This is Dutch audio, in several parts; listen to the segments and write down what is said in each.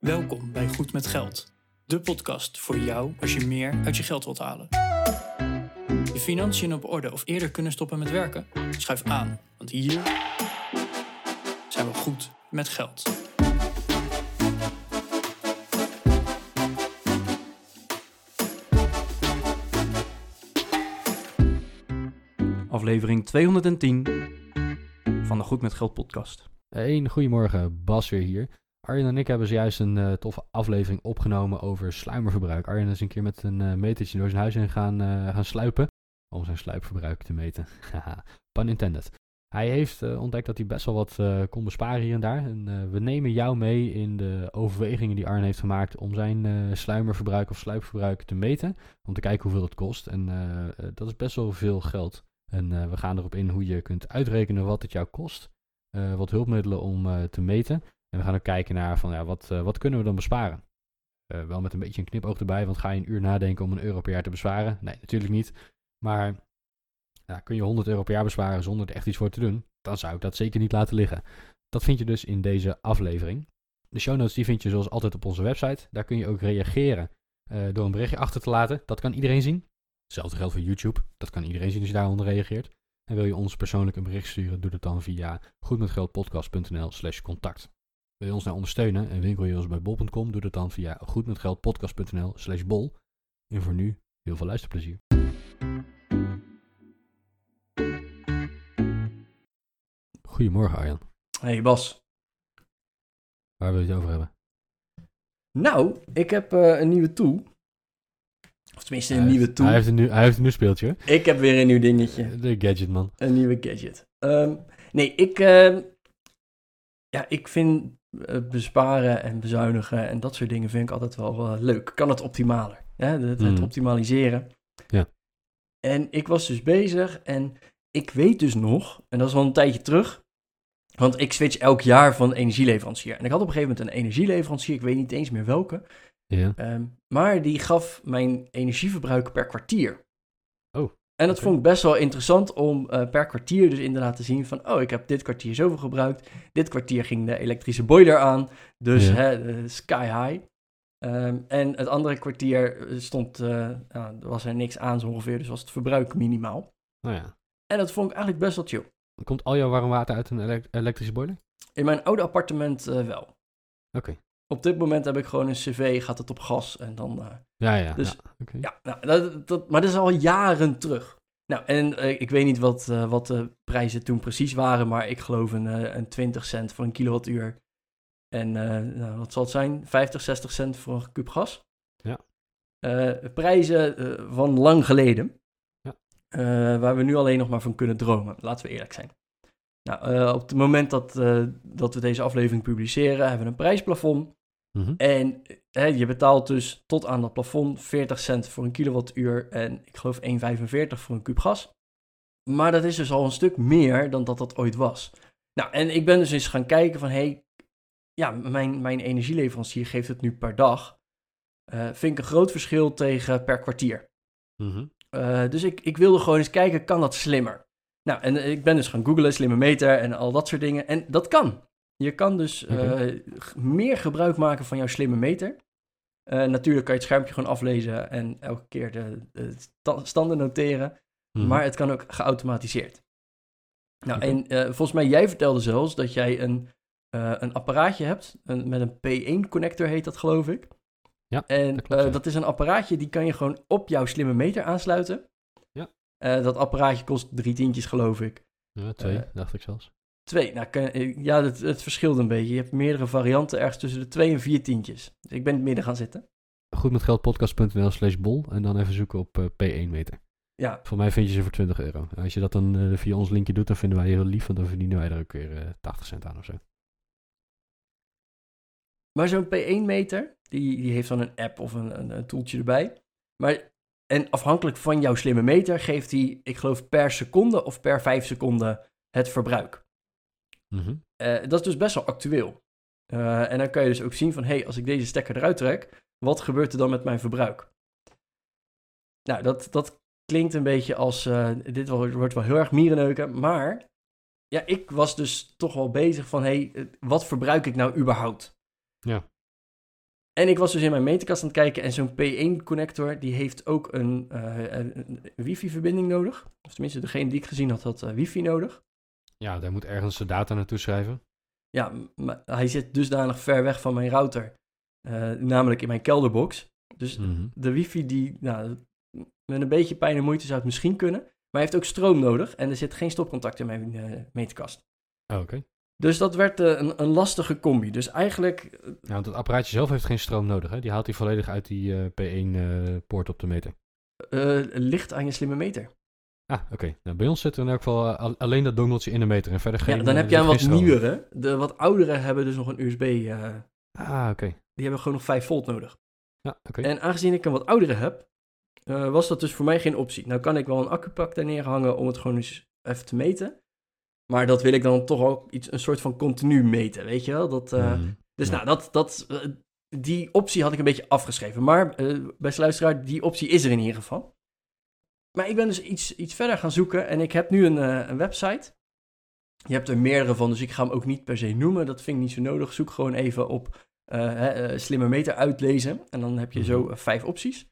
Welkom bij Goed met Geld, de podcast voor jou als je meer uit je geld wilt halen. Je financiën op orde of eerder kunnen stoppen met werken? Schuif aan, want hier zijn we goed met geld. Aflevering 210 van de Goed met Geld podcast. Een goedemorgen, Bas weer hier. Arjen en ik hebben zojuist een uh, toffe aflevering opgenomen over sluimerverbruik. Arjen is een keer met een uh, metertje door zijn huis heen gaan, uh, gaan sluipen om zijn sluipverbruik te meten. Pun intended. Hij heeft ontdekt dat hij best wel wat kon besparen hier en daar. En we nemen jou mee in de overwegingen die Arjen heeft gemaakt om zijn sluimerverbruik of sluipverbruik te meten. Om te kijken hoeveel het kost. En dat is best wel veel geld. En we gaan erop in hoe je kunt uitrekenen wat het jou kost. wat hulpmiddelen om te meten. En we gaan ook kijken naar van ja, wat, uh, wat kunnen we dan besparen? Uh, wel met een beetje een knipoog erbij, want ga je een uur nadenken om een euro per jaar te besparen? Nee, natuurlijk niet. Maar kun je 100 euro per jaar besparen zonder er echt iets voor te doen? Dan zou ik dat zeker niet laten liggen. Dat vind je dus in deze aflevering. De show notes die vind je zoals altijd op onze website. Daar kun je ook reageren uh, door een berichtje achter te laten. Dat kan iedereen zien. Hetzelfde geldt voor YouTube. Dat kan iedereen zien als je daaronder reageert. En wil je ons persoonlijk een bericht sturen, doe dat dan via goedmetgeldpodcast.nl slash contact. Wil je ons nou ondersteunen en winkel je ons bij bol.com, doe dat dan via goedmetgeldpodcast.nl slash bol. En voor nu, heel veel luisterplezier. Goedemorgen Arjan. Hey Bas. Waar wil je het over hebben? Nou, ik heb uh, een nieuwe tool. Of tenminste een hij nieuwe heeft, tool. Hij heeft een, nieuw, hij heeft een nieuw speeltje. Ik heb weer een nieuw dingetje. De gadget man. Een nieuwe gadget. Um, nee, ik... Uh, ja, ik vind besparen en bezuinigen en dat soort dingen vind ik altijd wel uh, leuk. Kan het optimaler. Hè? Het, het Mm. optimaliseren. Ja. En ik was dus bezig en ik weet dus nog, en dat is al een tijdje terug, want ik switch elk jaar van energieleverancier. En ik had op een gegeven moment een energieleverancier, ik weet niet eens meer welke. Ja. Um, maar die gaf mijn energieverbruik per kwartier. Oh. En dat vond ik best wel interessant om uh, per kwartier dus inderdaad te zien van... oh, ik heb dit kwartier zoveel gebruikt. Dit kwartier ging de elektrische boiler aan. Dus hè, uh, sky high. Um, en het andere kwartier stond, uh, nou, was er niks aan zo ongeveer. Dus was het verbruik minimaal. Nou ja. En dat vond ik eigenlijk best wel chill. Komt al jouw warm water uit een elek- elektrische boiler? In mijn oude appartement wel. Oké. Op dit moment heb ik gewoon een cv, gaat het op gas en dan... Ja, ja. Dus, ja. oké. Ja, nou, dat, dat, maar dat is al jaren terug. Nou, en uh, ik weet niet wat, uh, wat de prijzen toen precies waren, maar ik geloof een, uh, een 20 cent voor een kilowattuur. En nou, wat zal het zijn? 50, 60 cent voor een kuub gas. Ja. prijzen van lang geleden. Ja. waar we nu alleen nog maar van kunnen dromen, laten we eerlijk zijn. Nou, op het moment dat, dat we deze aflevering publiceren, hebben we een prijsplafond. Mhm. En hè, je betaalt dus tot aan dat plafond 40 cent voor een kilowattuur en ik geloof 1,45 voor een kuub gas. Maar dat is dus al een stuk meer dan dat dat ooit was. Nou, en ik ben dus eens gaan kijken van, hé, hey, ja, mijn, mijn energieleverancier geeft het nu per dag. Uh, vind ik een groot verschil tegen per kwartier. Mhm. Uh, dus ik, ik wilde gewoon eens kijken, kan dat slimmer? Nou, en ik ben dus gaan googlen, slimme meter en al dat soort dingen. En dat kan. Je kan dus Oké. uh, meer gebruik maken van jouw slimme meter. Uh, natuurlijk kan je het schermpje gewoon aflezen en elke keer de, de sta- standen noteren. Mhm. Maar het kan ook geautomatiseerd. Nou, en uh, volgens mij, jij vertelde zelfs dat jij een, uh, een apparaatje hebt. Een, met een P1-connector heet dat, geloof ik. Ja, en dat klopt, uh, ja. dat is een apparaatje die kan je gewoon op jouw slimme meter aansluiten. Ja. Dat apparaatje kost drie tientjes, geloof ik. Ja, twee, Eh, dacht ik zelfs. Twee, nou, kan, ja, het, het verschilt een beetje. Je hebt meerdere varianten, ergens tussen de twee en vier tientjes. Dus ik ben in het midden gaan zitten. Goedmetgeldpodcast.nl slash bol en dan even zoeken op uh, P1 meter. Ja, Voor mij vind je ze voor 20 euro. Als je dat dan uh, via ons linkje doet, dan vinden wij heel lief, want dan verdienen wij er ook weer uh, 80 cent aan of zo. maar zo'n P1-meter, die, die heeft dan een app of een, een, een toeltje erbij. Maar, en afhankelijk van jouw slimme meter geeft hij, ik geloof, per seconde of per vijf seconden het verbruik. Mhm. Uh, dat is dus best wel actueel. Uh, en dan kan je dus ook zien van, hé, hey, als ik deze stekker eruit trek, wat gebeurt er dan met mijn verbruik? Nou, dat, dat klinkt een beetje als, uh, dit wordt wel heel erg mierenneuken, maar ja, ik was dus toch wel bezig van, hé, hey, wat verbruik ik nou überhaupt? Ja. En ik was dus in mijn meterkast aan het kijken en zo'n P1-connector, die heeft ook een, eh, een, wifi-verbinding nodig. Of tenminste, degene die ik gezien had, had eh, wifi nodig. Ja, daar moet ergens de data naartoe schrijven. Ja, maar hij zit dusdanig ver weg van mijn router, eh, namelijk in mijn kelderbox. Dus Mhm. de wifi die, nou, met een beetje pijn en moeite zou het misschien kunnen. Maar hij heeft ook stroom nodig en er zit geen stopcontact in mijn eh, meterkast. Oh, Oké. Dus dat werd eh, een, een lastige combi. Dus eigenlijk, Nou, want het apparaatje zelf heeft geen stroom nodig, hè? Die haalt hij volledig uit die eh, P1-poort op de meter. ligt aan je slimme meter. Ah, oké. Nou, bij ons zit er in elk geval eh, al- alleen dat dongeltje in de meter en verder geen... ja, dan eh, heb je een zit wat nieuwere. De wat oudere hebben dus nog een USB. eh, Ah, oké. die hebben gewoon nog 5 volt nodig. Ja, oké. En aangezien ik een wat oudere heb, eh, was dat dus voor mij geen optie. Nou kan ik wel een accupak daar neerhangen om het gewoon eens even te meten. Maar dat wil ik dan toch ook iets, een soort van continu meten, weet je wel? Dat, eh, Mhm. Dus Ja. nou, dat, dat, eh, die optie had ik een beetje afgeschreven. Maar eh beste luisteraar, die optie is er in ieder geval. Maar ik ben dus iets, iets verder gaan zoeken en ik heb nu een, eh, een website. Je hebt er meerdere van, dus ik ga hem ook niet per se noemen. Dat vind ik niet zo nodig. Zoek gewoon even op eh, eh, slimme meter uitlezen. En dan heb je zo Mhm. vijf opties.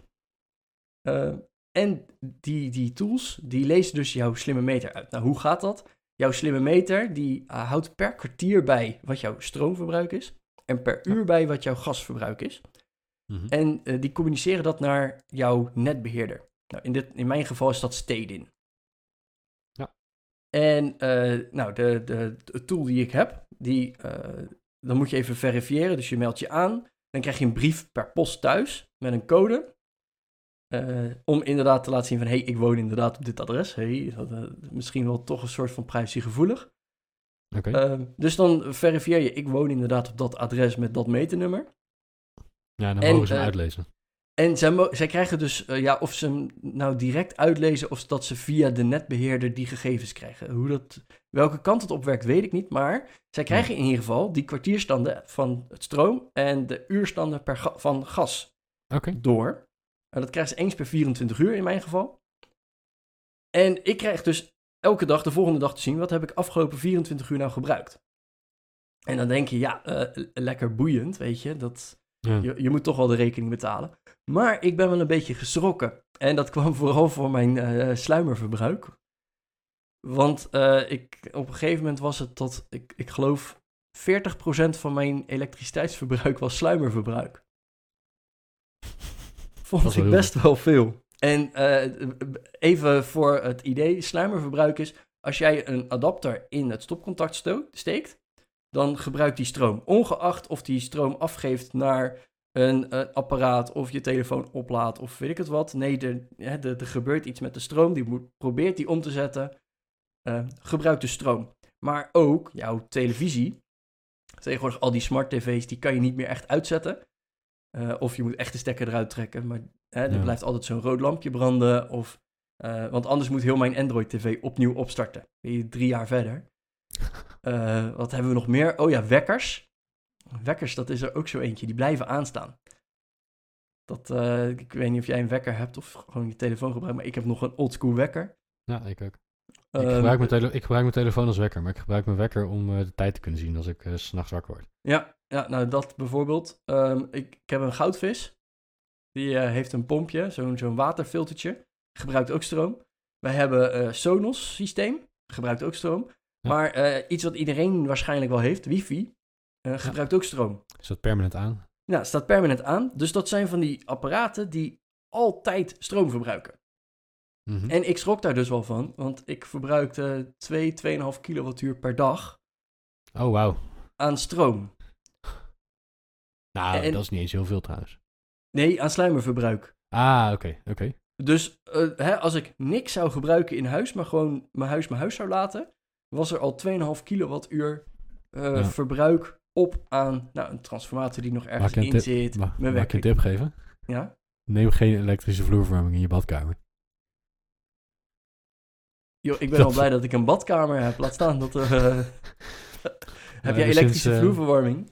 En die, die tools, die lezen dus jouw slimme meter uit. Nou, hoe gaat dat? Jouw slimme meter, die houdt per kwartier bij wat jouw stroomverbruik is. En per uur bij wat jouw gasverbruik is. Mhm. En die communiceren dat naar jouw netbeheerder. Nou, in, dit, in mijn geval is dat Stedin. Ja. En eh, nou, de, de, de tool die ik heb, die, eh, dan moet je even verifiëren. Dus je meldt je aan. Dan krijg je een brief per post thuis met een code. Eh, om inderdaad te laten zien van, hé, hey, ik woon inderdaad op dit adres. Hey, dat, misschien wel toch een soort van privacygevoelig. Oké. Ehm, dus dan verifieer je, ik woon inderdaad op dat adres met dat meternummer. ja, dan en, mogen ze hem uitlezen. En zij, krijgen dus, eh, ja, of ze hem nou direct uitlezen of dat ze via de netbeheerder die gegevens krijgen. Hoe dat, welke kant het op werkt, weet ik niet. Maar zij krijgen in ieder geval die kwartierstanden van het stroom en de uurstanden per ga- van gas door. En dat krijgen ze eens per 24 uur in mijn geval. En ik krijg dus elke dag, de volgende dag te zien, wat heb ik afgelopen 24 uur nou gebruikt. En dan denk je, ja, eh, lekker boeiend, weet je. Dat, Ja. je, je moet toch wel de rekening betalen. Maar ik ben wel een beetje geschrokken. En dat kwam vooral voor mijn eh, sluimerverbruik. Want eh, ik, op een gegeven moment was het tot, ik, ik geloof, 40% van mijn elektriciteitsverbruik was sluimerverbruik. Vond Dat ik best wel veel. En eh, even voor het idee, sluimerverbruik is als jij een adapter in het stopcontact sto- steekt, dan gebruikt die stroom. Ongeacht of die stroom afgeeft naar een eh, apparaat of je telefoon oplaadt of weet ik het wat. Nee, er, hè, er, er gebeurt iets met de stroom, die moet, probeert die om te zetten. Eh gebruik de stroom. Maar ook jouw televisie. Tegenwoordig al die smart tv's, die kan je niet meer echt uitzetten. Eh, of je moet echt de stekker eruit trekken. Maar hè, er Ja. blijft altijd zo'n rood lampje branden. Of, want anders moet heel mijn Android tv opnieuw opstarten. Ben je drie jaar verder. Wat hebben we nog meer? Oh ja, wekkers. Wekkers, dat is er ook zo eentje. Die blijven aanstaan. Dat, eh, ik weet niet of jij een wekker hebt of gewoon je telefoon gebruikt. Maar ik heb nog een oldschool wekker. Ja, ik ook. Ik Ehm, gebruik, mijn tele- ik gebruik mijn telefoon als wekker, maar ik gebruik mijn wekker om eh, de tijd te kunnen zien als ik eh, s s'nachts wakker word. Ja, ja, nou dat bijvoorbeeld. Ehm, ik, ik heb een goudvis. Die eh, heeft een pompje, zo'n zo'n waterfiltertje. Gebruikt ook stroom. Wij hebben eh Sonos systeem. Gebruikt ook stroom. Ja. Maar eh, iets wat iedereen waarschijnlijk wel heeft, wifi, eh, gebruikt ook stroom. Is dat permanent aan? Nou, staat permanent aan. Dus dat zijn van die apparaten die altijd stroom verbruiken. Mhm. En ik schrok daar dus wel van, want ik verbruikte 2, 2,5 kilowattuur per dag Oh, wauw. aan stroom. Nou, En- dat is niet eens heel veel trouwens. Nee, aan sluimerverbruik. Ah, oké, oké. Dus eh, hè, als ik niks zou gebruiken in huis, maar gewoon mijn huis mijn huis zou laten, was er al 2,5 kilowattuur Ja. verbruik op aan nou, een transformator die nog ergens Mag in tip- zit. Ma- mijn mag ik een tip geven? Ja? Neem geen elektrische vloerverwarming in je badkamer. Yo, ik ben Dat- al blij dat ik een badkamer heb. Laat staan dat eh, heb jij dus elektrische sinds, eh, vloerverwarming?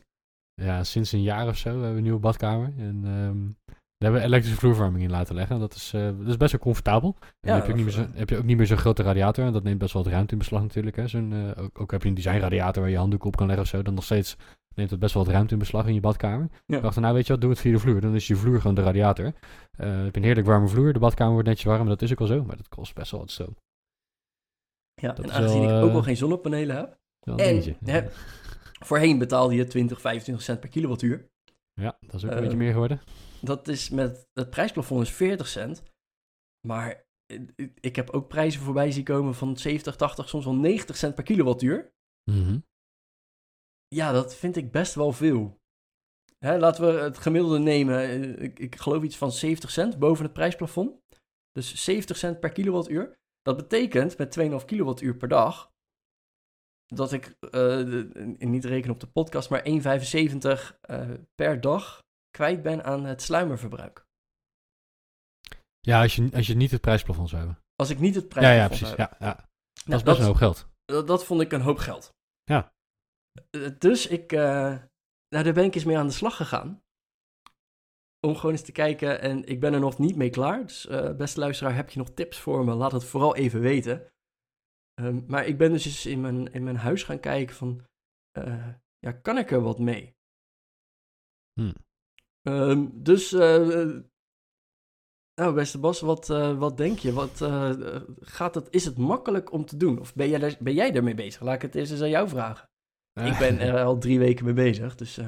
Ja, sinds een jaar of zo hebben we een nieuwe badkamer. En ehm, daar hebben we elektrische vloerverwarming in laten leggen. Dat is, eh, dat is best wel comfortabel. En Ja, dan heb je, ook niet meer dat- zo, heb je ook niet meer zo'n grote radiator. En dat neemt best wel wat ruimte in beslag natuurlijk. Hè. Zo'n, eh, ook, ook heb je een designradiator waar je handdoek op kan leggen of zo. Dan nog steeds neemt het best wel wat ruimte in beslag in je badkamer. Ja. Ik dacht, nou weet je wat, doe het via de vloer. Dan is je vloer gewoon de radiator. Eh je hebt een heerlijk warme vloer. De badkamer wordt netjes warm. Dat is ook al zo. Maar dat kost best wel wat stroom. Ja, Dat en aangezien wel, ik ook eh, al geen zonnepanelen heb. En, dingetje. Voorheen betaalde je 20, 25 cent per kilowattuur. Ja, dat is ook een eh, beetje meer geworden. Dat is met, het prijsplafond is 40 cent. Maar ik heb ook prijzen voorbij zien komen van 70, 80, soms wel 90 cent per kilowattuur. Mhm. Ja, dat vind ik best wel veel. Hè, laten we het gemiddelde nemen. Ik, ik geloof iets van 70 cent boven het prijsplafond. Dus 70 cent per kilowattuur. Dat betekent met 2,5 kilowattuur per dag. dat ik eh, de- niet reken op de podcast, maar 1,75 eh, per dag kwijt ben aan het sluimerverbruik. Ja, als je, als je niet het prijsplafond zou hebben. Als ik niet het Ja, ja, prijsplafond precies. Ja, ja. Dat Nou, is best een hoop geld. dat, dat vond ik een hoop geld. Ja. Eh, Dus ik, eh, nou, daar ben ik eens mee aan de slag gegaan. Om gewoon eens te kijken. En ik ben er nog niet mee klaar. Dus eh, beste luisteraar, heb je nog tips voor me? Laat het vooral even weten. Ehm, maar ik ben dus eens in mijn, in mijn huis gaan kijken van... ja, kan ik er wat mee? Hm. Ehm, dus... eh, eh, nou, beste Bas, wat, eh, wat denk je? Wat, gaat het, is het makkelijk om te doen? Of ben jij, daar, ben jij daarmee bezig? Laat ik het eerst eens aan jou vragen. Ik ben er al drie weken mee bezig, dus...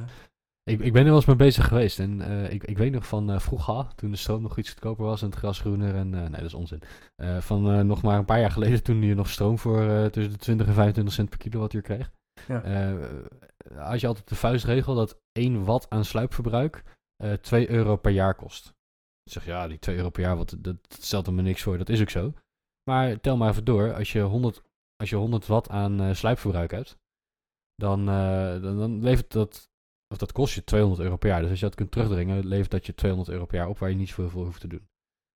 Ik, ik ben er wel eens mee bezig geweest. En ik, ik weet nog van vroeger, toen de stroom nog iets goedkoper was en het gras groener. En, nee, dat is onzin. Van nog maar een paar jaar geleden, toen je nog stroom voor tussen de 20 en 25 cent per kilowattuur kreeg. Ja. Had je altijd de vuistregel dat 1 watt aan sluipverbruik eh 2 euro per jaar kost. Ik zeg ja, die 2 euro per jaar, wat, dat, stelt er me niks voor. Dat is ook zo. Maar tel maar even door. Als je 100, als je 100 watt aan eh, sluipverbruik hebt, dan, eh, dan, dan levert dat of dat kost je 200 euro per jaar. Dus als je dat kunt terugdringen, levert dat je 200 euro per jaar op waar je niet zoveel voor hoeft te doen.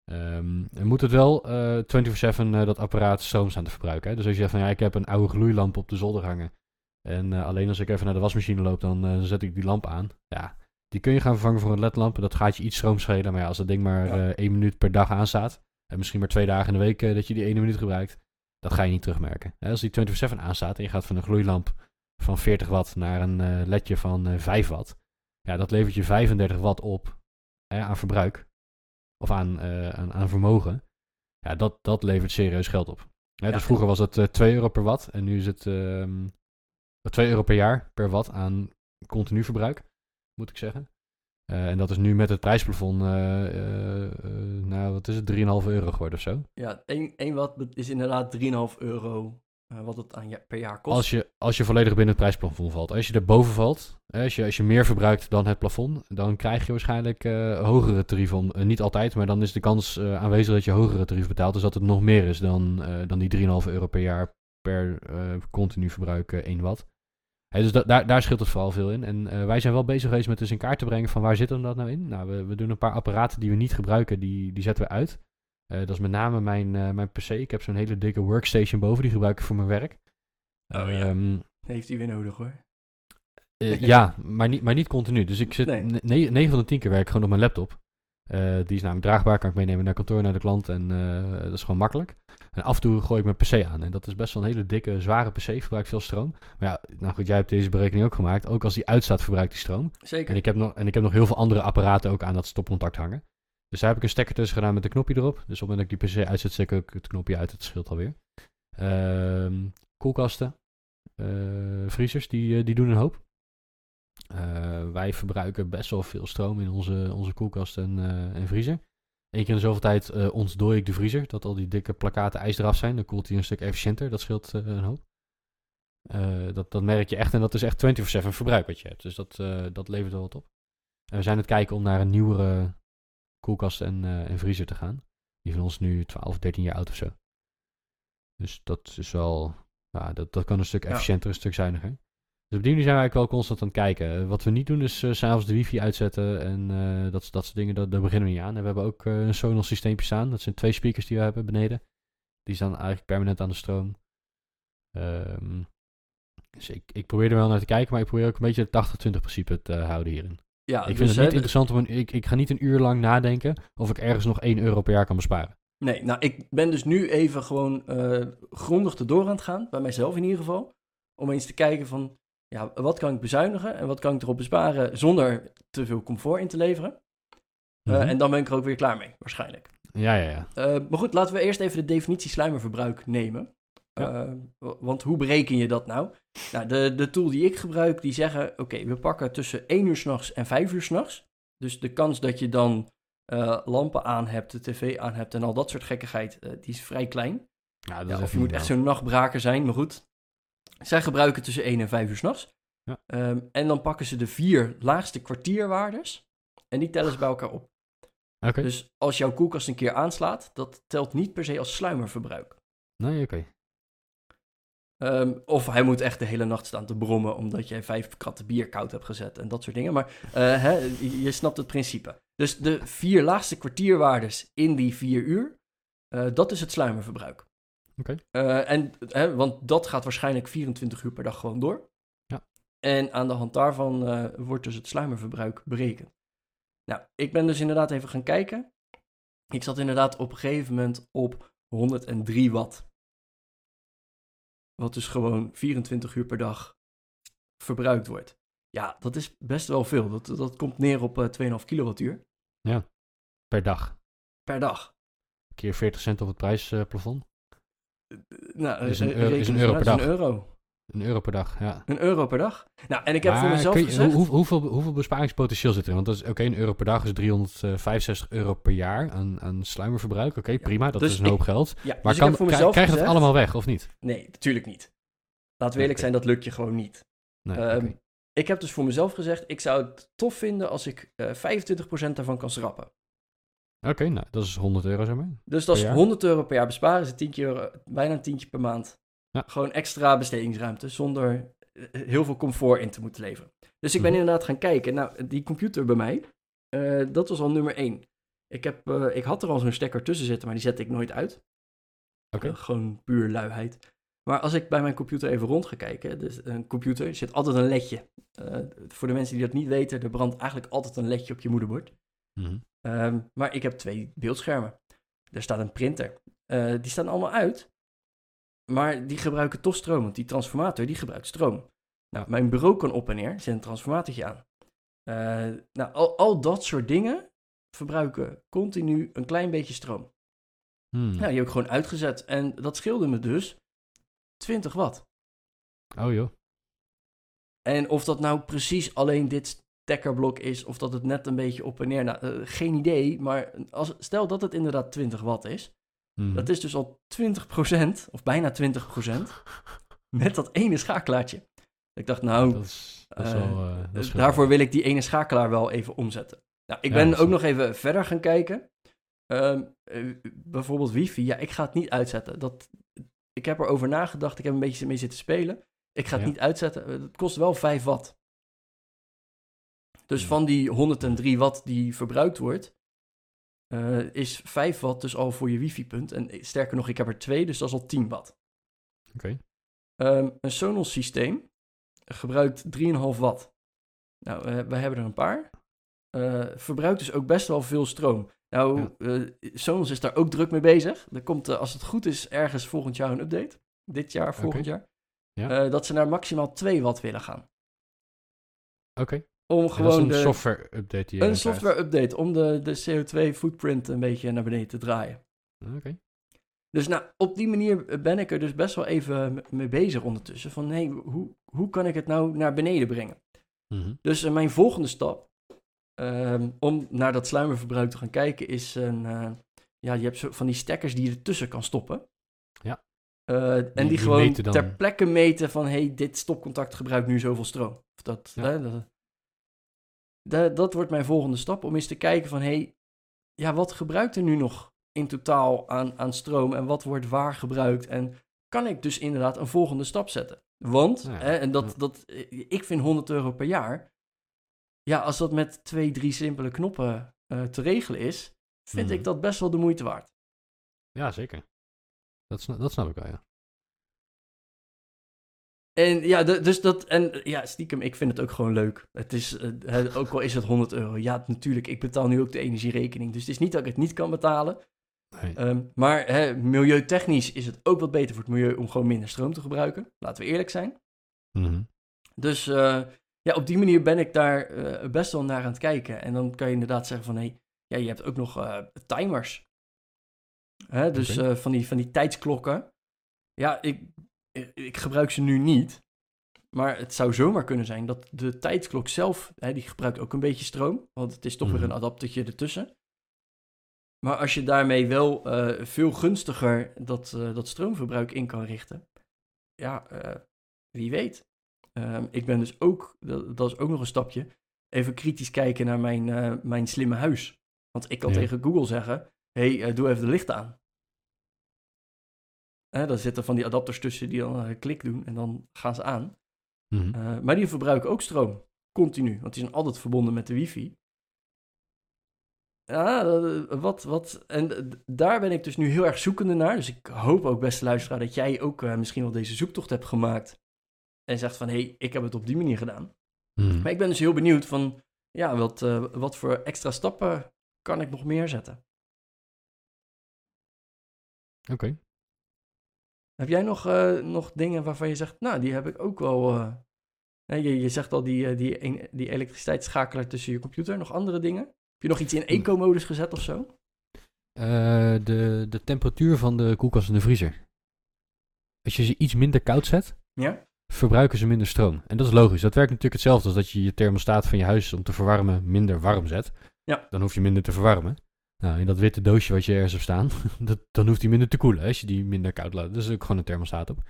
Ehm en moet het wel eh 24-7 eh, dat apparaat stroom staan te verbruiken. Hè? Dus als je zegt van ja, ik heb een oude gloeilamp op de zolder hangen. En alleen als ik even naar de wasmachine loop, dan zet ik die lamp aan. Ja, die kun je gaan vervangen voor een ledlamp. en Dat gaat je iets stroom schelen. Maar ja, als dat ding maar Ja. eh één minuut per dag aanstaat. En misschien maar twee dagen in de week eh, dat je die ene minuut gebruikt. Dat ga je niet terugmerken. Als die 24-7 aanstaat en je gaat van een gloeilamp van 40 watt naar een eh, ledje van eh 5 watt. Ja, dat levert je 35 watt op hè, aan verbruik. Of aan, aan, aan vermogen. Ja, dat, dat levert serieus geld op. Hè, Ja, dus vroeger was het eh 2 euro per watt. En nu is het ehm 2 euro per jaar per watt aan continu verbruik. Moet ik zeggen. Eh, en dat is nu met het prijsplafond, eh, nou wat is het, 3,5 euro geworden of zo. ja, 1 watt is inderdaad 3,5 euro wat het aan per jaar kost. Als je, als je volledig binnen het prijsplafond valt. Als je erboven valt, als je, als je meer verbruikt dan het plafond, dan krijg je waarschijnlijk hogere tarieven. Niet altijd, maar dan is de kans aanwezig dat je hogere tarief betaalt. Dus dat het nog meer is dan, dan die 3,5 euro per jaar per continu verbruik eh, 1 watt. Dus da- daar, daar scheelt het vooral veel in. En eh, wij zijn wel bezig geweest met dus in kaart te brengen van waar zit hem dat nou in. Nou, we, we doen een paar apparaten die we niet gebruiken, die, die zetten we uit. Eh, dat is met name mijn, eh, mijn PC. Ik heb zo'n hele dikke workstation boven, die gebruik ik voor mijn werk. Oh ja. Ehm, Heeft hij weer nodig hoor. eh, ja, maar niet, maar niet continu. Dus ik zit Nee. ne- 9 van de 10 keer werk ik gewoon op mijn laptop. Eh, die is namelijk draagbaar, kan ik meenemen naar kantoor, naar de klant. En eh, dat is gewoon makkelijk. En af en toe gooi ik mijn PC aan. En dat is best wel een hele dikke, zware PC, verbruikt veel stroom. Maar ja, nou goed, jij hebt deze berekening ook gemaakt. Ook als die uitstaat, verbruikt die stroom. Zeker. En ik heb nog, en ik heb nog heel veel andere apparaten ook aan dat stopcontact hangen. Dus daar heb ik een stekker tussen gedaan met een knopje erop. Dus op het moment dat ik die PC uitzet, zet ik ook het knopje uit. Het scheelt alweer. Ehm koelkasten. eh, vriezers, die, die doen een hoop. Wij verbruiken best wel veel stroom in onze, onze koelkast en, eh, en vriezer. Eén keer in de zoveel tijd eh ontdooi ik de vriezer. Dat al die dikke plakaten ijs eraf zijn. Dan koelt hij een stuk efficiënter. Dat scheelt eh, een hoop. Dat, dat merk je echt. En dat is echt 24-7 verbruik wat je hebt. Dus dat, dat levert wel wat op. En we zijn aan het kijken om naar een nieuwere koelkast en, en vriezer te gaan. Die van ons nu 12, 13 jaar oud of zo. Dus dat is wel... Ja, dat, dat kan een stuk Ja. efficiënter, een stuk zuiniger. Dus op die manier zijn we eigenlijk wel constant aan het kijken. Eh, Wat we niet doen is eh, s s'avonds de wifi uitzetten en eh, dat, dat soort dingen. Dat, daar beginnen we niet aan. En we hebben ook eh, een Sonos systeempje staan. Dat zijn twee speakers die we hebben beneden. Die staan eigenlijk permanent aan de stroom. Ehm, dus ik, ik probeer er wel naar te kijken, maar ik probeer ook een beetje het 80-20 principe te houden hierin. Ja, ik vind dus, het niet interessant om een, ik, ik ga niet een uur lang nadenken of ik ergens nog 1 euro per jaar kan besparen. Nee, nou, ik ben dus nu even gewoon eh, grondig erdoor aan het gaan, bij mijzelf in ieder geval. Om eens te kijken van, ja, wat kan ik bezuinigen en wat kan ik erop besparen zonder te veel comfort in te leveren? Eh, Mhm. en dan ben ik er ook weer klaar mee, waarschijnlijk. Ja, ja, ja. Eh, maar goed, laten we eerst even de definitie sluimerverbruik nemen. Ja. Eh, want hoe bereken je dat nou? Nou, de, de tool die ik gebruik, die zeggen... Oké, we pakken tussen 1 uur s'nachts en 5 uur s'nachts. Dus de kans dat je dan lampen aan hebt, de tv aan hebt en al dat soort gekkigheid... die is vrij klein. Ja, dat Ja, is of je moet echt zo'n nachtbraker zijn, maar goed. Zij gebruiken tussen 1 en 5 uur s'nachts. Ja. Ehm, en dan pakken ze de vier laagste kwartierwaardes... en die tellen ze bij elkaar op. Oké. Dus als jouw koelkast een keer aanslaat, dat telt niet per se als sluimerverbruik. Nee, oké. Ehm, of hij moet echt de hele nacht staan te brommen omdat jij vijf kratten bier koud hebt gezet en dat soort dingen. Maar eh, je snapt het principe. Dus de vier laagste kwartierwaardes in die vier uur, eh, dat is het sluimerverbruik. Oké. Eh, en, hè, want dat gaat waarschijnlijk 24 uur per dag gewoon door. Ja. En aan de hand daarvan eh, wordt dus het sluimerverbruik berekend. Nou, ik ben dus inderdaad even gaan kijken. Ik zat inderdaad op een gegeven moment op 103 watt. Wat dus gewoon 24 uur per dag verbruikt wordt. Ja, dat is best wel veel. Dat, dat komt neer op eh 2,5 kilowattuur Per dag. per dag. Keer 40 cent op het prijsplafond. Nou, Is een eh, euro- is een euro per is Een euro. Een euro per dag, ja. Een euro per dag. Nou, en ik heb voor mezelf je- gezegd... hoe- hoeveel, hoeveel, besparingspotentieel zit er? Want dat is oké, een euro per dag is 365 euro per jaar aan, aan sluimerverbruik. Oké, prima, dat dus is een ik- hoop geld. Ja, Maar dus ik kan, krijg je dat allemaal weg, of niet? Nee, natuurlijk niet. Laten we eerlijk zijn, dat lukt je gewoon niet. Nee, Ehm. Ik heb dus voor mezelf gezegd, ik zou het tof vinden als ik eh 25% daarvan kan schrappen. Oké, nou, dat is 100 euro, zeg maar. Dus dat is Per jaar? 100 euro per jaar besparen, is het 10 euro, bijna een tientje per maand. Ja. Gewoon extra bestedingsruimte, zonder eh, heel veel comfort in te moeten leveren. Dus ik ben Mhm. inderdaad gaan kijken. Nou, die computer bij mij, eh, dat was al nummer 1. Ik, heb, eh, ik had er al zo'n stekker tussen zitten, maar die zette ik nooit uit. Oké. Eh, gewoon puur luiheid. Maar als ik bij mijn computer even rond ga kijken, dus een computer er zit altijd een ledje. Eh, voor de mensen die dat niet weten, er brandt eigenlijk altijd een ledje op je moederbord. Mhm. Ehm, maar ik heb twee beeldschermen. Er staat een printer. Eh, die staan allemaal uit. Maar die gebruiken toch stroom, want die transformator die gebruikt stroom. Nou, mijn bureau kan op en neer, er zit een transformatortje aan. Eh, nou, al, al dat soort dingen verbruiken continu een klein beetje stroom. Hmm. Ja, die heb ik gewoon uitgezet. En dat scheelde me dus 20 watt. Oh joh. En of dat nou precies alleen dit stekkerblok is, of dat het net een beetje op en neer, nou, eh, geen idee. Maar als, stel dat het inderdaad 20 watt is, Mhm. dat is dus al 20%, of bijna 20%, met dat ene schakelaartje. Ik dacht, nou, Dat is, dat is wel... dat is daarvoor wil ik die ene schakelaar wel even omzetten. Nou, ik ben ook nog even verder gaan kijken. Ehm, eh, bijvoorbeeld wifi, ja, ik ga het niet uitzetten. Dat, ik heb erover nagedacht, ik heb een beetje mee zitten spelen. Ik ga het Ja. niet uitzetten. Eh, Het kost wel 5 watt. Dus Ja. van die 103 watt die verbruikt wordt, eh, is 5 watt dus al voor je wifi-punt. En sterker nog, ik heb er twee, dus dat is al 10 watt. Oké. Ehm, een Sonos systeem gebruikt 3,5 watt. Nou, eh, wij hebben er een paar. Eh, verbruikt dus ook best wel veel stroom. Nou, eh, Sonos is daar ook druk mee bezig. Er komt, als het goed is, ergens volgend jaar een update. Dit jaar, volgend jaar. Ja. Dat ze naar maximaal 2 watt willen gaan. Oké. Om gewoon een die je een software update om de, de CO2-footprint een beetje naar beneden te draaien. Oké. Dus nou, op die manier ben ik er dus best wel even mee bezig ondertussen. Van, hé, hoe, hoe kan ik het nou naar beneden brengen? Mhm. Dus eh, mijn volgende stap ehm, om naar dat sluimerverbruik te gaan kijken is een... eh, ja, je hebt zo van die stekkers die je ertussen kan stoppen. Ja. Eh, en die, die gewoon ter plekke meten van... hé, hey, dit stopcontact gebruikt nu zoveel stroom. Of dat, Ja. hè, dat, dat, dat wordt mijn volgende stap om eens te kijken van... hé, hey, ja, wat gebruikt er nu nog in totaal aan, aan stroom... en wat wordt waar gebruikt en kan ik dus inderdaad een volgende stap zetten? Want, Ja, hè, en dat, dat, ik vind 100 euro per jaar... Ja, als dat met twee, drie simpele knoppen eh, te regelen is... vind Mhm. ik dat best wel de moeite waard. Ja, zeker. Dat, dat snap ik wel, ja. En ja, dus dat, en ja, stiekem, ik vind het ook gewoon leuk. Het is, eh, ook al is het 100 euro. Ja, natuurlijk, ik betaal nu ook de energierekening. Dus het is niet dat ik het niet kan betalen. Nee. Ehm, maar hè, milieutechnisch is het ook wat beter voor het milieu om gewoon minder stroom te gebruiken. Laten we eerlijk zijn. Mhm. Dus uh, ja, op die manier ben ik daar uh, best wel naar aan het kijken. En dan kan je inderdaad zeggen van, hé, hey, ja, je hebt ook nog timers. Hè, dus okay. van, die, van die tijdsklokken. Ja, ik, ik gebruik ze nu niet. Maar het zou zomaar kunnen zijn dat de tijdklok zelf, hè, die gebruikt ook een beetje stroom. Want het is toch mm. weer een adaptertje ertussen. Maar als je daarmee wel uh, veel gunstiger dat, uh, dat stroomverbruik in kan richten. Ja, uh, wie weet. Ehm, ik ben dus ook, dat, dat, is ook nog een stapje, even kritisch kijken naar mijn, mijn slimme huis. Want ik kan ja. tegen Google zeggen, hey, doe even de lichten aan. Hè, daar zitten van die adapters tussen die dan een klik doen en dan gaan ze aan. Mm -hmm. maar die verbruiken ook stroom, continu. Want die zijn altijd verbonden met de wifi. Ja, wat, wat. En daar ben ik dus nu heel erg zoekende naar. Dus ik hoop ook, beste luisteraar, dat jij ook uh, misschien wel deze zoektocht hebt gemaakt. En zegt van, hé, hey, ik heb het op die manier gedaan. Hmm. Maar ik ben dus heel benieuwd van, ja, wat, uh, wat voor extra stappen kan ik nog meer zetten? Oké. Okay. Heb jij nog, uh, nog dingen waarvan je zegt, nou, die heb ik ook wel... je, je zegt al die, die, die elektriciteitsschakelaar tussen je computer. Nog andere dingen? Heb je nog iets in eco-modus gezet of zo? Uh, de, de temperatuur van de koelkast en de vriezer. Als je ze iets minder koud zet, ja? verbruiken ze minder stroom. En dat is logisch. Dat werkt natuurlijk hetzelfde als dat je je thermostaat van je huis om te verwarmen minder warm zet. Ja. Dan hoef je minder te verwarmen. Nou, in dat witte doosje wat je ergens hebt staan, dat, dan hoeft die minder te koelen als je die minder koud laat. Dus er is ook gewoon een thermostaat op.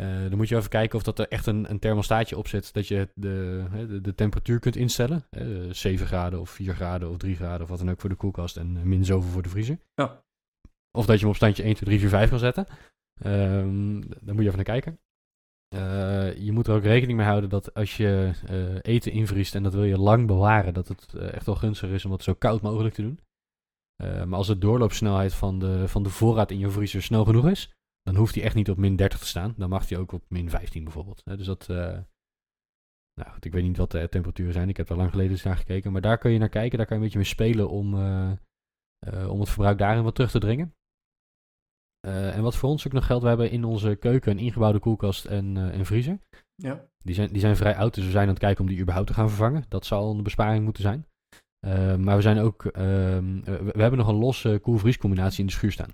Uh, dan moet je even kijken of dat er echt een, een thermostaatje op zit dat je de, de, de temperatuur kunt instellen. Uh, 7 graden of 4 graden of 3 graden of wat dan ook voor de koelkast en uh, min zoveel voor de vriezer. Ja. Of dat je hem op standje 1, 2, 3, 4, 5 kan zetten. Um, dan moet je even naar kijken. Uh, je moet er ook rekening mee houden dat als je eten invriest en dat wil je lang bewaren, dat het echt wel gunstig is om het zo koud mogelijk te doen. Maar als de doorloopsnelheid van de, van de voorraad in je vriezer snel genoeg is, dan hoeft hij echt niet op min 30 te staan. Dan mag hij ook op min 15 bijvoorbeeld. Dus dat. Uh, nou goed, ik weet niet wat de temperaturen zijn. Ik heb er lang geleden eens naar gekeken. Maar daar kun je naar kijken. Daar kan je een beetje mee spelen om, uh, uh, om het verbruik daarin wat terug te dringen. en wat voor ons ook nog geldt, we hebben in onze keuken een ingebouwde koelkast en, en vriezer. Ja. Die, zijn, die zijn vrij oud, dus we zijn aan het kijken om die überhaupt te gaan vervangen. Dat zal een besparing moeten zijn. Maar we zijn ook, ehm, we, we hebben nog een losse koel-vries combinatie in de schuur staan.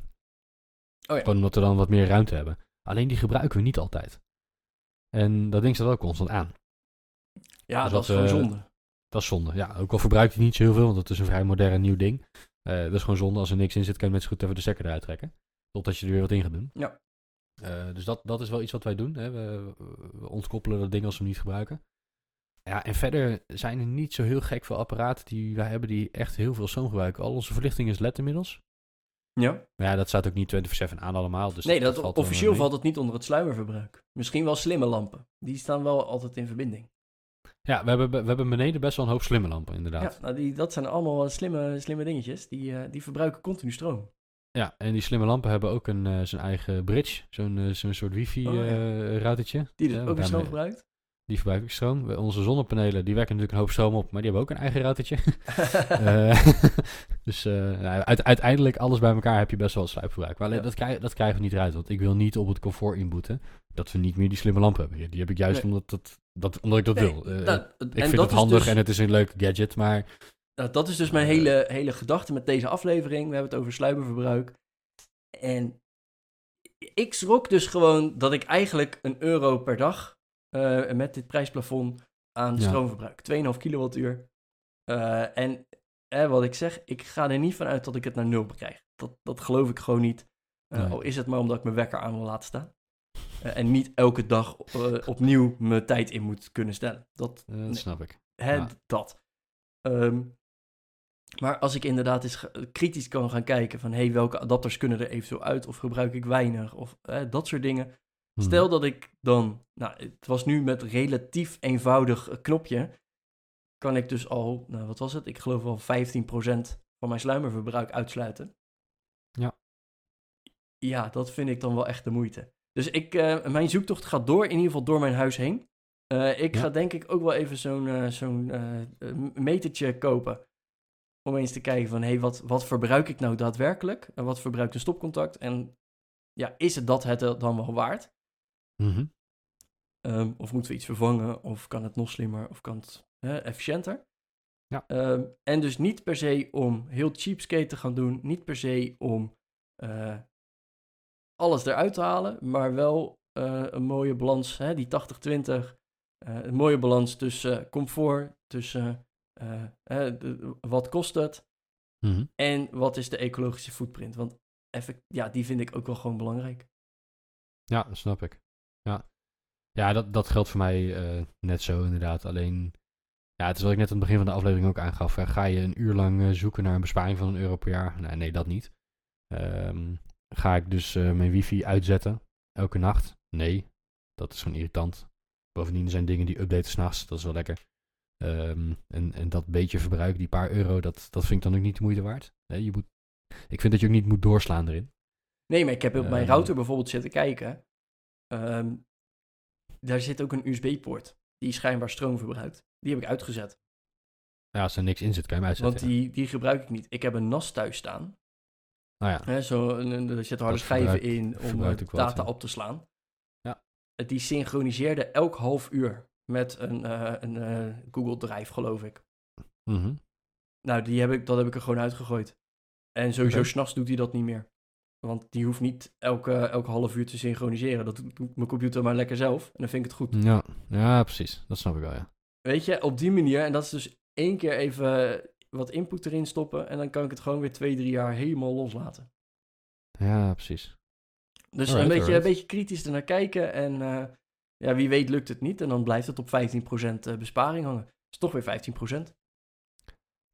Oh ja. Gewoon omdat we dan wat meer ruimte hebben. Alleen die gebruiken we niet altijd. En dat ding staat wel constant aan. Ja, dus dat, dat, is gewoon uh, zonde. Dat is zonde. Ja, ook al verbruikt hij niet zo heel veel, want het is een vrij modern nieuw ding. Uh, dat is gewoon zonde. Als er niks in zit, kan je met z'n goed even de stekker eruit trekken. Totdat je er weer wat in gaat doen. Ja. Uh, dus dat, dat is wel iets wat wij doen. Hè. We, we, ontkoppelen dat ding als we hem niet gebruiken. Ja, en verder zijn er niet zo heel gek veel apparaten die wij hebben die echt heel veel stroom gebruiken. Al onze verlichting is LED inmiddels. Ja. Maar ja, dat staat ook niet 24-7 aan allemaal. Dus nee, dat, dat valt officieel valt het niet onder het sluimerverbruik. Misschien wel slimme lampen. Die staan wel altijd in verbinding. Ja, we hebben, we hebben beneden best wel een hoop slimme lampen, inderdaad. Ja, nou die, dat zijn allemaal slimme, slimme dingetjes. Die, uh, die verbruiken continu stroom. Ja, en die slimme lampen hebben ook een, uh, zijn eigen bridge. Zo'n uh, zo'n soort wifi-routertje. Oh, ja. Die dus ook weer stroom verbruikt? Die verbruiken ik stroom. Onze zonnepanelen, die werken natuurlijk een hoop stroom op, maar die hebben ook een eigen routertje. uh, dus uh, nou, uit, uiteindelijk, alles bij elkaar heb je best wel een sluipverbruik. Maar ja. dat, krijg, dat krijgen we niet eruit, want ik wil niet op het comfort inboeten dat we niet meer die slimme lampen hebben. Die heb ik juist nee. omdat, dat, dat, omdat ik dat nee, wil. Uh, dat, ik vind het handig dus, en het is een leuk gadget, maar... dat is dus mijn hele, hele gedachte met deze aflevering. We hebben het over sluimerverbruik. En ik schrok dus gewoon dat ik eigenlijk een euro per dag uh, met dit prijsplafond aan ja. stroomverbruik. 2,5 kilowattuur. Uh, en eh, wat ik zeg, ik ga er niet van uit dat ik het naar nul bekrijg. Dat, dat geloof ik gewoon niet. Uh, nee. Al is het maar omdat ik mijn wekker aan wil laten staan. en niet elke dag opnieuw mijn tijd in moet kunnen stellen. Dat, snap ik. Hè, ja. Dat. Um, maar als ik inderdaad eens kritisch kan gaan kijken van... hey, welke adapters kunnen er eventueel uit? Of gebruik ik weinig? Of dat soort dingen Stel dat ik dan, nou, het was nu met relatief eenvoudig knopje, kan ik dus al, nou, wat was het? Ik geloof wel 15% van mijn sluimerverbruik uitsluiten. Ja. Ja, dat vind ik dan wel echt de moeite. Dus ik, uh, mijn zoektocht gaat door, in ieder geval door mijn huis heen. Uh, ik ja. ga denk ik ook wel even zo'n uh, zo'n metertje kopen. Om eens te kijken van, hé, hey, wat, wat verbruik ik nou daadwerkelijk? En wat verbruikt een stopcontact? En ja, is het dat het dan wel waard? Mm -hmm. Ehm, of moeten we iets vervangen? Of kan het nog slimmer? Of kan het hè, efficiënter? Ja. Ehm, en dus niet per se om heel cheapskate te gaan doen. Niet per se om eh, alles eruit te halen. Maar wel eh, een mooie balans, hè, die 80-20. eh, een mooie balans tussen comfort, tussen de- wat kost het Mhm. en wat is de ecologische footprint. Want effect, ja, die vind ik ook wel gewoon belangrijk. Ja, dat snap ik. Ja, ja dat, dat geldt voor mij eh, net zo inderdaad. Alleen, ja, het is wat ik net aan het begin van de aflevering ook aangaf. hè. Ga je een uur lang eh, zoeken naar een besparing van een euro per jaar? Nee, nee dat niet. Ehm, ga ik dus eh, mijn wifi uitzetten elke nacht? Nee, dat is gewoon irritant. Bovendien zijn dingen die updaten s'nachts, dat is wel lekker. Ehm, en, en dat beetje verbruik, die paar euro, dat, dat vind ik dan ook niet de moeite waard. Nee, je moet, ik vind dat je ook niet moet doorslaan erin. Nee, maar ik heb op mijn Ehm. router bijvoorbeeld zitten kijken. Ehm, daar zit ook een USB-poort die schijnbaar stroom verbruikt. Die heb ik uitgezet. Ja, als er niks in zit, kan je hem uitzetten. Want die, die gebruik ik niet. Ik heb een NAS thuis staan. Nou ja, Hè, zo, er zitten harde schijven in om eh, wat, data op te slaan. Ja. Eh, Die synchroniseerde elk half uur met een, eh, een Google Drive, geloof ik. mhm. Nou, die heb ik, dat heb ik er gewoon uitgegooid. En sowieso Oké. s'nachts doet hij dat niet meer. Want die hoeft niet elke, elke half uur te synchroniseren. Dat doet mijn computer maar lekker zelf. En dan vind ik het goed. Ja, ja, precies. Dat snap ik wel, ja. Weet je, op die manier. En dat is dus één keer even wat input erin stoppen. En dan kan ik het gewoon weer twee, drie jaar helemaal loslaten. Ja, precies. Dus Alright, een, beetje, alright. een beetje kritisch ernaar kijken. En eh, ja, wie weet lukt het niet. En dan blijft het op 15% besparing hangen. Dat is toch weer 15%.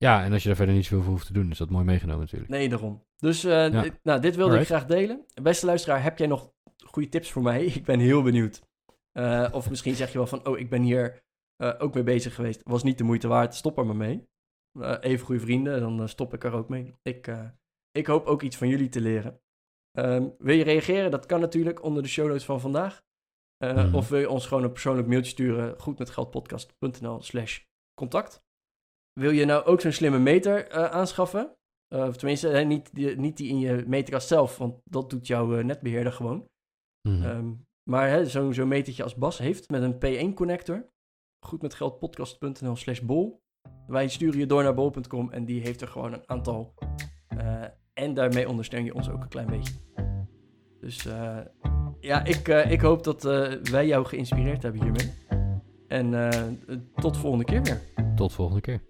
Ja, en als je daar verder niet zoveel voor hoeft te doen, is dat mooi meegenomen natuurlijk. Nee, daarom. Dus eh, Ja. nou, dit wilde Alright. ik graag delen. Beste luisteraar, heb jij nog goede tips voor mij? Ik ben heel benieuwd. Eh, of misschien zeg je wel van, oh, ik ben hier eh, ook mee bezig geweest. Was niet de moeite waard, stop er maar mee. Even goede vrienden, dan stop ik er ook mee. Ik, ik hoop ook iets van jullie te leren. Ehm, wil je reageren? Dat kan natuurlijk onder de show notes van vandaag. Mhm. Of wil je ons gewoon een persoonlijk mailtje sturen? Goedmetgeldpodcast.nl slash contact. Wil je nou ook zo'n slimme meter eh, aanschaffen? Eh, of tenminste, hè, niet, die, niet die in je meterkast zelf, want dat doet jouw eh, netbeheerder gewoon. Mhm. Ehm, maar zo'n metertje als Bas heeft met een P1-connector. Goedmetgeldpodcast.nl slash bol. Wij sturen je door naar bol.com en die heeft er gewoon een aantal. En daarmee ondersteun je ons ook een klein beetje. Dus ja, ik, ik hoop dat wij jou geïnspireerd hebben hiermee. En tot volgende keer weer. Tot volgende keer.